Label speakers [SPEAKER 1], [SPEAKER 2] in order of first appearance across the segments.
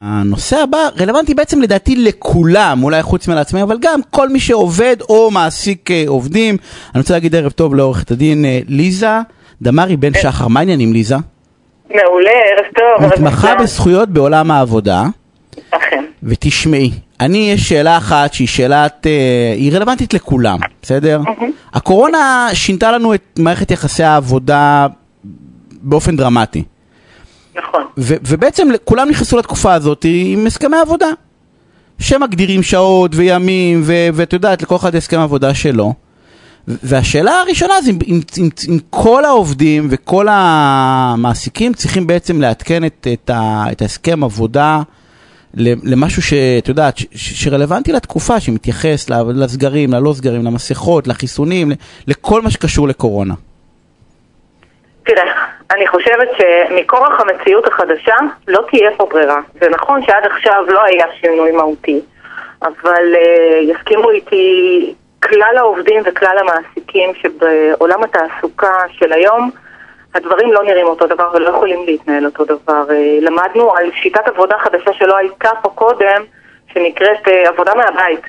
[SPEAKER 1] הנושא הבא רלוונטי בעצם לדעתי לכולם, אולי חוץ מלעצמאים, אבל גם כל מי שעובד או מעסיק אה, עובדים. אני רוצה להגיד ערב טוב לעורכת הדין אה, ליזה דמארי בן שחר, מה העניינים ליזה?
[SPEAKER 2] מעולה, ערב טוב.
[SPEAKER 1] מתמחה בזכויות בעולם העבודה.
[SPEAKER 2] אכן.
[SPEAKER 1] ותשמעי, אני יש שאלה אחת שהיא שאלת, אה, היא רלוונטית לכולם, בסדר? הקורונה שינתה לנו את מערכת יחסי העבודה באופן דרמטי.
[SPEAKER 2] נכון.
[SPEAKER 1] ובעצם כולם נכנסו לתקופה הזאת עם הסכמי עבודה. שמגדירים שעות וימים, ואת יודעת, לכל אחד הסכם עבודה שלו. והשאלה הראשונה זה אם, אם, אם, אם כל העובדים וכל המעסיקים צריכים בעצם לעדכן את, את, ה- את ההסכם עבודה למשהו שאת יודעת, ש- ש- שרלוונטי לתקופה, שמתייחס לסגרים, ללא סגרים, למסכות, לחיסונים, לכל מה שקשור לקורונה.
[SPEAKER 2] תראה, אני חושבת שמכורח המציאות החדשה לא תהיה פה ברירה. זה נכון שעד עכשיו לא היה שינוי מהותי, אבל uh, יסכימו איתי כלל העובדים וכלל המעסיקים שבעולם התעסוקה של היום הדברים לא נראים אותו דבר ולא יכולים להתנהל אותו דבר. Uh, למדנו על שיטת עבודה חדשה שלא הייתה פה קודם, שנקראת uh, עבודה מהבית.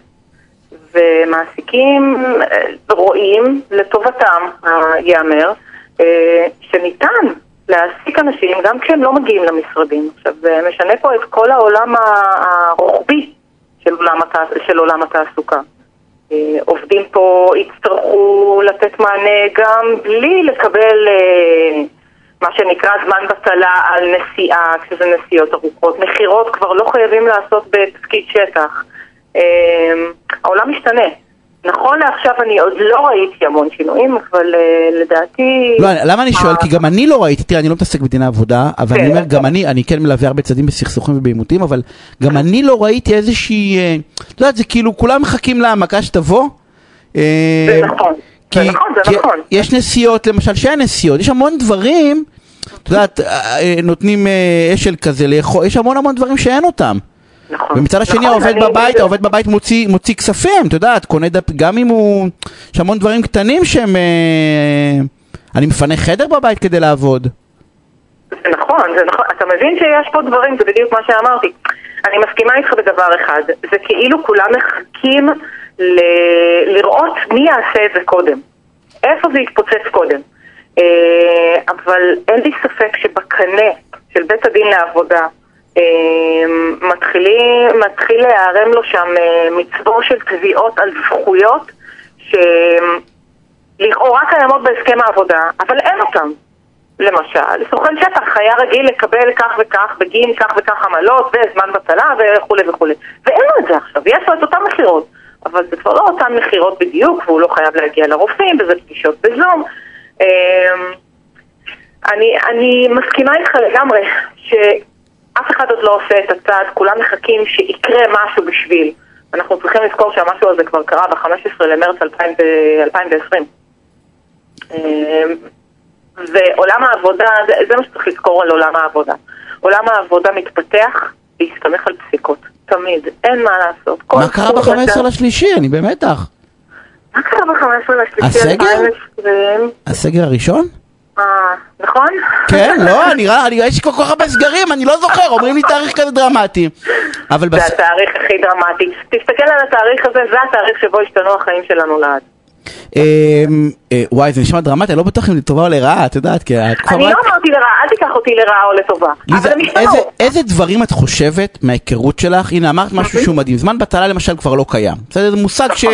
[SPEAKER 2] ומעסיקים uh, רואים לטובתם, uh, ייאמר, שניתן להעסיק אנשים גם כשהם לא מגיעים למשרדים. עכשיו, זה משנה פה את כל העולם הרוחבי של עולם, התע... של עולם התעסוקה. אה, עובדים פה יצטרכו לתת מענה גם בלי לקבל אה, מה שנקרא זמן בטלה על נסיעה, כשזה נסיעות ארוכות. מכירות כבר לא חייבים לעשות בתפקיד שטח. העולם משתנה. נכון לעכשיו אני עוד לא ראיתי המון שינויים, אבל uh, לדעתי...
[SPEAKER 1] לא, למה אני שואל? כי גם אני לא ראיתי, תראה, אני לא מתעסק בדיני עבודה, אבל
[SPEAKER 2] כן.
[SPEAKER 1] אני אומר, גם אני, אני כן מלווה הרבה צדדים בסכסוכים ובעימותים, אבל גם אני לא ראיתי איזושהי, אה, את יודעת, זה כאילו, כולם מחכים למכה שתבוא.
[SPEAKER 2] זה
[SPEAKER 1] אה,
[SPEAKER 2] נכון,
[SPEAKER 1] כי,
[SPEAKER 2] זה נכון, זה
[SPEAKER 1] כי
[SPEAKER 2] נכון.
[SPEAKER 1] יש נסיעות, למשל, שאין נסיעות, יש המון דברים, את יודעת, אה, אה, נותנים אה, אשל כזה לאכול, יש המון המון דברים שאין אותם.
[SPEAKER 2] נכון.
[SPEAKER 1] ומצד השני
[SPEAKER 2] נכון,
[SPEAKER 1] העובד
[SPEAKER 2] אני-
[SPEAKER 1] בבית, העובד בבית מוציא, מוציא כספים, את יודעת, קונה דפ, גם אם הוא, יש המון דברים קטנים שהם, אה, אני מפנה חדר בבית כדי לעבוד.
[SPEAKER 2] זה נכון, זה נכון. אתה מבין שיש פה דברים, זה בדיוק מה שאמרתי. אני מסכימה איתך בדבר אחד. זה כאילו כולם מחכים ל- לראות מי יעשה את זה קודם. איפה זה יתפוצץ קודם. אה, אבל אין לי ספק שבקנה של בית הדין לעבודה מתחילים, מתחיל להיערם לו שם אה, מצבור של תביעות על זכויות שלכאורה קיימות בהסכם העבודה, אבל אין אותן. למשל, סוכן שטח היה רגיל לקבל כך וכך בגין כך וכך עמלות וזמן בטלה וכולי וכולי. ואין לו את זה עכשיו, יש לו את אותן מכירות. אבל זה כבר לא אותן מכירות בדיוק, והוא לא חייב להגיע לרופאים, וזה פגישות בזום. אמ, אני, אני מסכימה איתך לגמרי שאף אחד עוד לא עושה את הצעד, כולם מחכים שיקרה משהו בשביל. אנחנו צריכים לזכור שהמשהו הזה כבר קרה ב-15 למרץ 2020. אמ, ועולם העבודה, זה, זה מה שצריך לזכור על עולם העבודה. עולם העבודה מתפתח להסתמך על פסיקות, תמיד, אין מה לעשות.
[SPEAKER 1] מה קרה
[SPEAKER 2] זכות
[SPEAKER 1] ב-15
[SPEAKER 2] אתה-
[SPEAKER 1] לשלישי? אני במתח.
[SPEAKER 2] מה קרה ב-15 לשלישי
[SPEAKER 1] הסגר?
[SPEAKER 2] 2020?
[SPEAKER 1] הסגר הראשון?
[SPEAKER 2] אה, נכון?
[SPEAKER 1] כן, לא, נראה, אני יש כל כך הרבה סגרים, אני לא זוכר, אומרים לי תאריך כזה דרמטי. אבל
[SPEAKER 2] זה
[SPEAKER 1] בס...
[SPEAKER 2] התאריך הכי דרמטי. תסתכל על התאריך הזה, זה התאריך שבו השתנו החיים שלנו לעד.
[SPEAKER 1] אמ, אה, וואי, זה נשמע דרמטי, אני לא בטוח אם זה טובה או לרעה, את יודעת, כי את כבר
[SPEAKER 2] אני. לא אמרתי לרעה, אל תיקח אותי לרעה או לטובה. אבל הם השתנו.
[SPEAKER 1] איזה, דברים את חושבת מההיכרות שלך? הנה, אמרת משהו שהוא מדהים. זמן בטלה למשל כבר לא קיים. בסדר? זה מושג ש... את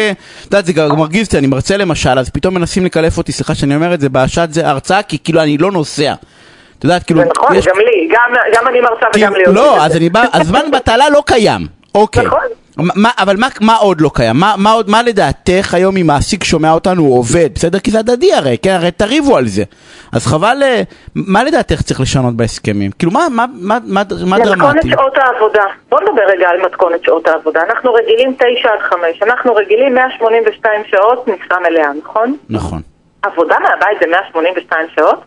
[SPEAKER 1] יודעת, זה גם מרגיז אותי, אני מרצה למשל, אז פתאום מנסים לקלף אותי, סליחה שאני אומר את זה, בשעת זה הרצאה, כי כאילו אני לא נוסע. את יודעת, כאילו...
[SPEAKER 2] זה נכון, גם לי, גם- אני מרצה
[SPEAKER 1] כאילו,
[SPEAKER 2] וגם לי עושים
[SPEAKER 1] לא, אז
[SPEAKER 2] זה.
[SPEAKER 1] אני בא, אז זמן בטלה לא קיים. אוקיי.
[SPEAKER 2] נכון.
[SPEAKER 1] מה, אבל מה, מה עוד לא קיים? מה, מה, עוד, מה לדעתך היום אם מעסיק שומע אותנו הוא עובד? בסדר? כי זה הדדי הרי, כן? הרי תריבו על זה. אז חבל, אה, מה לדעתך צריך לשנות בהסכמים? כאילו, מה, מה, מה, מה, מה
[SPEAKER 2] מתכונת
[SPEAKER 1] דרמטי?
[SPEAKER 2] שעות העבודה. בוא נדבר רגע על מתכונת שעות העבודה. אנחנו רגילים 9 עד 5, אנחנו רגילים 182 שעות משרה מלאה, נכון?
[SPEAKER 1] נכון.
[SPEAKER 2] עבודה מהבית זה 182 שעות?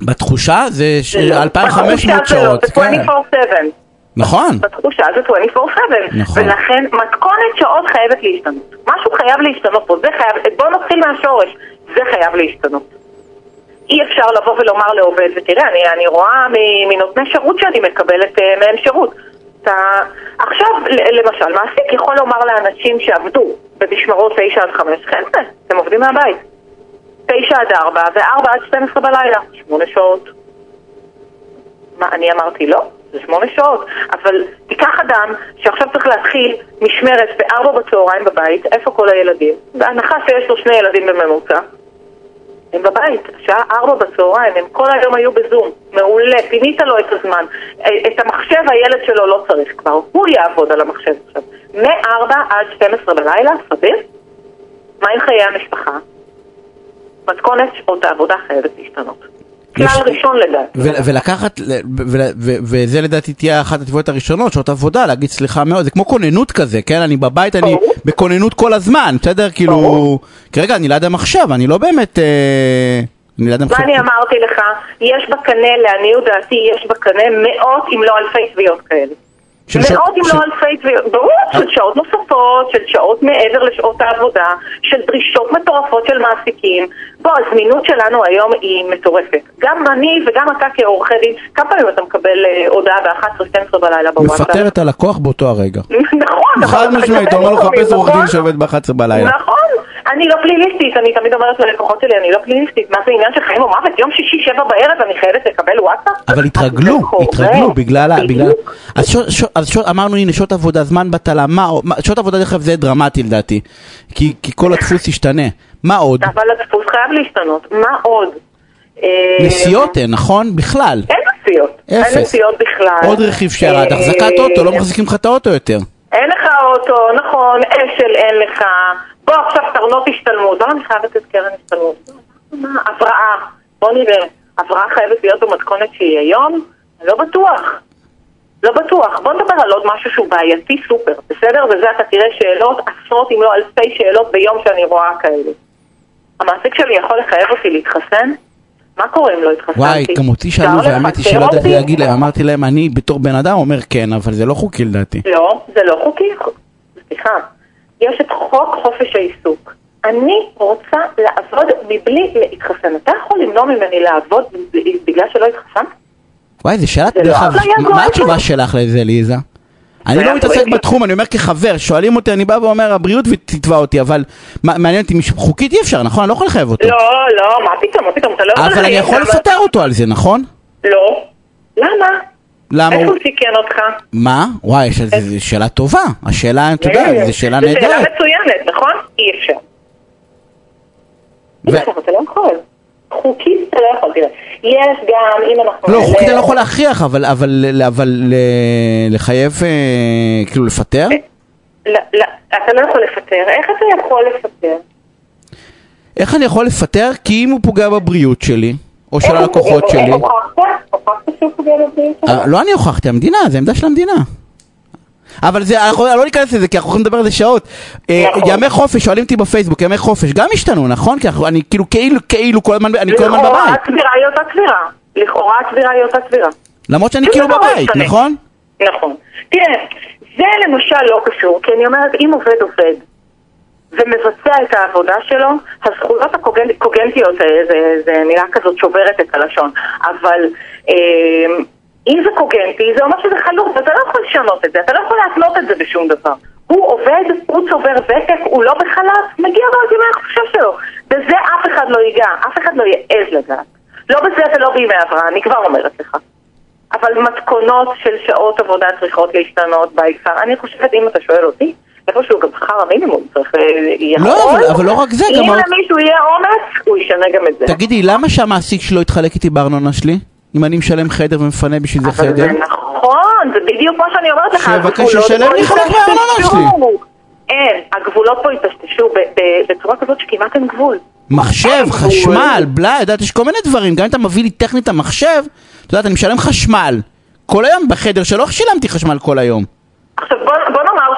[SPEAKER 1] בתחושה זה ש-
[SPEAKER 2] לא.
[SPEAKER 1] 2,500
[SPEAKER 2] בתחושה זה לא,
[SPEAKER 1] שעות.
[SPEAKER 2] זה
[SPEAKER 1] כן.
[SPEAKER 2] 24/7.
[SPEAKER 1] נכון.
[SPEAKER 2] בתחושה זה 24/7.
[SPEAKER 1] נכון.
[SPEAKER 2] ולכן מתכונת שעות חייבת להשתנות. משהו חייב להשתנות פה, זה חייב, בואו נתחיל מהשורש, זה חייב להשתנות. אי אפשר לבוא ולומר לעובד, ותראה, אני, אני רואה מנותני שירות שאני מקבלת uh, מהם שירות. אתה... עכשיו, למשל, מעסיק יכול לומר לאנשים שעבדו במשמרות 9 עד 5, חבר'ה, אתם עובדים מהבית. 9 עד 4 ו-4 עד 12 בלילה, 8 שעות. מה, אני אמרתי לא? זה 8 שעות. אבל תיקח אדם שעכשיו צריך להתחיל משמרת ב-4 בצהריים בבית, איפה כל הילדים? בהנחה שיש לו שני ילדים בממוצע. הם בבית, שעה ארבע בצהריים, הם כל היום היו בזום, מעולה, פינית לו את הזמן. את המחשב הילד שלו לא צריך כבר, הוא יעבוד על המחשב עכשיו. מ-4 עד 12 בלילה, סביר? מה עם חיי המשפחה? מתכונת שעות העבודה חייבת להשתנות. כלל ראשון לדעתי.
[SPEAKER 1] ולקחת, וזה לדעתי תהיה אחת התביעות הראשונות, שעות עבודה, להגיד סליחה מאוד, זה כמו כוננות כזה, כן? אני בבית, אני בכוננות כל הזמן, בסדר? כאילו, כרגע אני ליד המחשב, אני לא באמת... אה,
[SPEAKER 2] מה אני אמרתי לך? יש בקנה, לעניות דעתי, יש בקנה מאות אם לא אלפי תביעות כאלה. מאות אם לא אלפי תביעות, ברור, של שעות נוספות, של שעות מעבר לשעות העבודה, של דרישות מטורפות של מעסיקים. בוא, הזמינות שלנו היום היא מטורפת. גם אני וגם אתה כעורכי דין, כמה פעמים אתה מקבל אה, הודעה ב-11-12 בלילה
[SPEAKER 1] בוואטסאפ? מפטר את הלקוח באותו הרגע.
[SPEAKER 2] נכון,
[SPEAKER 1] חד משמעית, אתה אומר לו חפש עורך דין שעובד ב-11 בלילה.
[SPEAKER 2] נכון. אני לא פליליסטית, אני תמיד אומרת ללקוחות שלי, אני לא פליליסטית, מה זה עניין של חיים או מוות? יום שישי שבע בערב אני חייבת לקבל וואטסאפ?
[SPEAKER 1] אבל התרגלו, התרגלו בגלל, בגלל, אז אמרנו הנה שעות עבודה, זמן בטלה, מה, שעות עבודה דרך אגב זה דרמטי לדעתי, כי כל הדפוס ישתנה, מה עוד?
[SPEAKER 2] אבל הדפוס חייב להשתנות, מה עוד?
[SPEAKER 1] אה, נסיעות אין, נכון? בכלל.
[SPEAKER 2] אין נסיעות. אפס. אין נסיעות בכלל.
[SPEAKER 1] עוד רכיב שירד, אה, החזקת אוטו, לא מחזיקים לך את האוטו יותר.
[SPEAKER 2] אין לך אוטו, נכון, אשל אין לך. בוא עכשיו קרנות השתלמות. בוא אני חייבת לתת קרן השתלמות. הבראה. בוא נראה. הבראה חייבת להיות במתכונת שהיא היום? לא בטוח. לא בטוח. בוא נדבר על עוד משהו שהוא בעייתי סופר, בסדר? וזה אתה תראה שאלות, עשרות אם לא אלפי שאלות ביום שאני רואה כאלה. המעסיק שלי יכול לחייב אותי להתחסן? מה קורה אם לא התחסנתי?
[SPEAKER 1] וואי, גם אותי שאלו, והאמת היא שלא ידעתי להגיד להם, אמרתי להם, אני בתור בן אדם אומר כן, אבל זה לא חוקי לדעתי.
[SPEAKER 2] לא, זה לא חוקי, סליחה. יש את חוק חופש העיסוק. אני רוצה לעבוד מבלי להתחסן. אתה יכול למנוע ממני לעבוד בגלל שלא התחסנת?
[SPEAKER 1] וואי, זו שאלה, דרך אגב, מה התשובה שלך לזה, ליזה? אני לא מתעסק בתחום, אני אומר כחבר, שואלים אותי, אני בא ואומר, הבריאות תתבע אותי, אבל מעניין אותי, חוקית אי אפשר, נכון? אני לא יכול לחייב אותו.
[SPEAKER 2] לא, לא, מה פתאום, מה פתאום, אתה לא יכול
[SPEAKER 1] לחייב. אבל אני יכול לפטר אותו על זה, נכון?
[SPEAKER 2] לא. למה?
[SPEAKER 1] למה
[SPEAKER 2] איך הוא סיכן אותך?
[SPEAKER 1] מה? וואי, זו שאלה טובה. השאלה, אתה יודע, זו שאלה נהדרת.
[SPEAKER 2] זו שאלה מצוינת, נכון? אי אפשר. אי אפשר, אתה לא יכול. חוקית אתה לא יכול, תראה. יש גם, אם אנחנו...
[SPEAKER 1] לא, חוקית אני לא יכול להכריח, אבל, אבל, אבל לחייב, אה, כאילו לפטר?
[SPEAKER 2] לא, לא, אתה לא יכול לפטר. איך אתה יכול לפטר?
[SPEAKER 1] איך אני יכול לפטר? כי אם הוא פוגע בבריאות שלי, או של הלקוחות שלי... הוכחת שהוא פוגע בבריאות? אה, לא אני הוכחתי, המדינה, זה עמדה של המדינה. אבל זה, אנחנו לא ניכנס לזה, כי אנחנו יכולים לדבר על זה שעות. אה, נכון. ימי חופש, שואלים אותי בפייסבוק, ימי חופש גם השתנו, נכון? כי אני כאילו, כאילו, כאילו, כל הזמן, אני כל הזמן בבית.
[SPEAKER 2] לכאורה הצבירה היא אותה צבירה. לכאורה הצבירה היא אותה צבירה.
[SPEAKER 1] למרות שאני כאילו בבית, נכון?
[SPEAKER 2] נכון. תראה, זה למשל לא קשור, כי אני אומרת, אם עובד עובד, ומבצע את העבודה שלו, הזכויות הקוגנטיות, זה מילה כזאת שוברת את הלשון, אבל... אה, אם זה קוגנטי, זה אומר שזה חלוט, ואתה לא יכול לשנות את זה, אתה לא יכול להתנות את זה בשום דבר. הוא עובד, הוא צובר ותק, הוא לא בחל"ת, מגיע לו את ימי החופשה שלו. בזה אף אחד לא ייגע, אף אחד לא יעז לגעת. לא בזה ולא בימי הבראה, אני כבר אומרת לך. אבל מתכונות של שעות עבודה צריכות להשתנות בעיקר. אני חושבת, אם אתה שואל אותי, איפשהו גם שכר המינימום צריך... אה,
[SPEAKER 1] לא, אבל, אבל לא רק זה,
[SPEAKER 2] גם... אם למישהו יהיה אומץ, הוא ישנה גם את זה.
[SPEAKER 1] תגידי, למה שהמעסיק שלו יתחלק איתי בארנונה שלי? אם אני משלם חדר ומפנה בשביל זה חדר?
[SPEAKER 2] אבל זה נכון, זה בדיוק מה שאני אומרת לך.
[SPEAKER 1] שיבקש שישלם לי חלק מהארנונה שלי.
[SPEAKER 2] אין, הגבולות פה התשתשו בצורה כזאת שכמעט אין גבול.
[SPEAKER 1] מחשב, חשמל, בלה, יודעת, יש כל מיני דברים. גם אם אתה מביא לי טכנית את המחשב, את יודעת, אני משלם חשמל. כל היום בחדר שלא שילמתי חשמל כל היום.
[SPEAKER 2] עכשיו בוא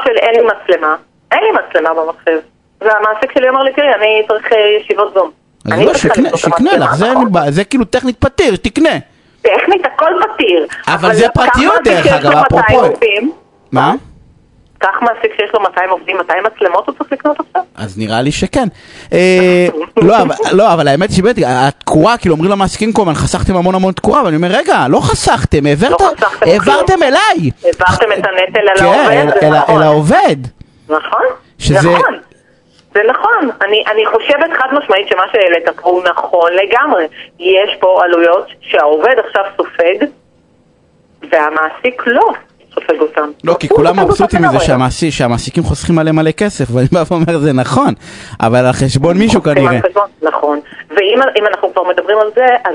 [SPEAKER 2] נאמר שאין לי מצלמה. אין לי מצלמה במחשב. והמעסיק שלי אמר לי, תראי, אני צריך אה, ישיבות זום.
[SPEAKER 1] אז לא, שיקנה לך, זה כאילו טכנית פתיר, תקנה.
[SPEAKER 2] טכנית הכל פתיר.
[SPEAKER 1] אבל זה פרטיות דרך אגב, אפרופו. מה?
[SPEAKER 2] קח מעסיק שיש לו 200 עובדים, 200 מצלמות הוא צריך לקנות עכשיו?
[SPEAKER 1] אז נראה לי שכן. אה, לא, אבל- לא, אבל האמת שבאמת, התקורה, כאילו אומרים למעסיקים כל הזמן, חסכתם המון המון תקורה, ואני אומר, רגע, לא חסכתם,
[SPEAKER 2] לא
[SPEAKER 1] העברתם. אליי.
[SPEAKER 2] העברתם את הנטל על
[SPEAKER 1] כן,
[SPEAKER 2] העובד, זה
[SPEAKER 1] אל- העובד.
[SPEAKER 2] נכון, נכון. זה נכון. אני, אני חושבת חד משמעית שמה שהעלית פה הוא נכון לגמרי. יש פה עלויות שהעובד עכשיו סופג, והמעסיק לא סופג אותם.
[SPEAKER 1] לא, כי כולם מבסוטים מזה שהמעסיקים חוסכים עליהם מלא כסף, ואני בא ואומר, זה נכון, אבל על חשבון מישהו כנראה.
[SPEAKER 2] נכון. ואם אם אנחנו כבר מדברים על זה, אז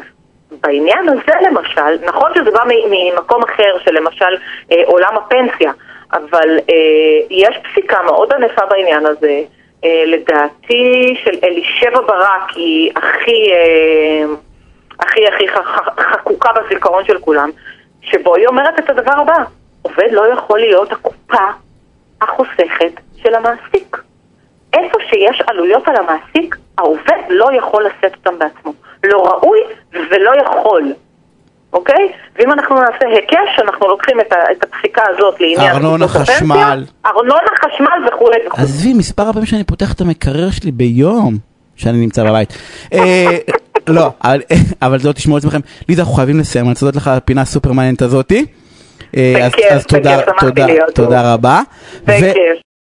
[SPEAKER 2] בעניין הזה למשל, נכון שזה בא ממקום אחר של למשל אה, עולם הפנסיה, אבל אה, יש פסיקה מאוד ענפה בעניין הזה. אה, לדעתי של אלישבע ברק היא הכי, הכי הכי חקוקה בזיכרון של כולם, שבו היא אומרת את הדבר הבא, עובד לא יכול להיות הקופה החוסכת של המעסיק. איפה שיש עלויות על המעסיק, העובד לא יכול לשאת אותם בעצמו. לא ראוי ולא יכול. אוקיי? ואם אנחנו נעשה היקש, אנחנו לוקחים את, ה- את הפסיקה הזאת לעניין...
[SPEAKER 1] ארנונה, חשמל.
[SPEAKER 2] ארנונה, חשמל וכולי וכולי.
[SPEAKER 1] עזבי, מספר הפעמים שאני פותח את המקרר שלי ביום שאני נמצא בבית. אה, לא, אבל- לא תשמעו את עצמכם. ליזה, אנחנו חייבים לסיים, אני רוצה להודות לך על הפינה הסופר מעניינת הזאתי. אה, אז- תודה- רבה.
[SPEAKER 2] בכיף.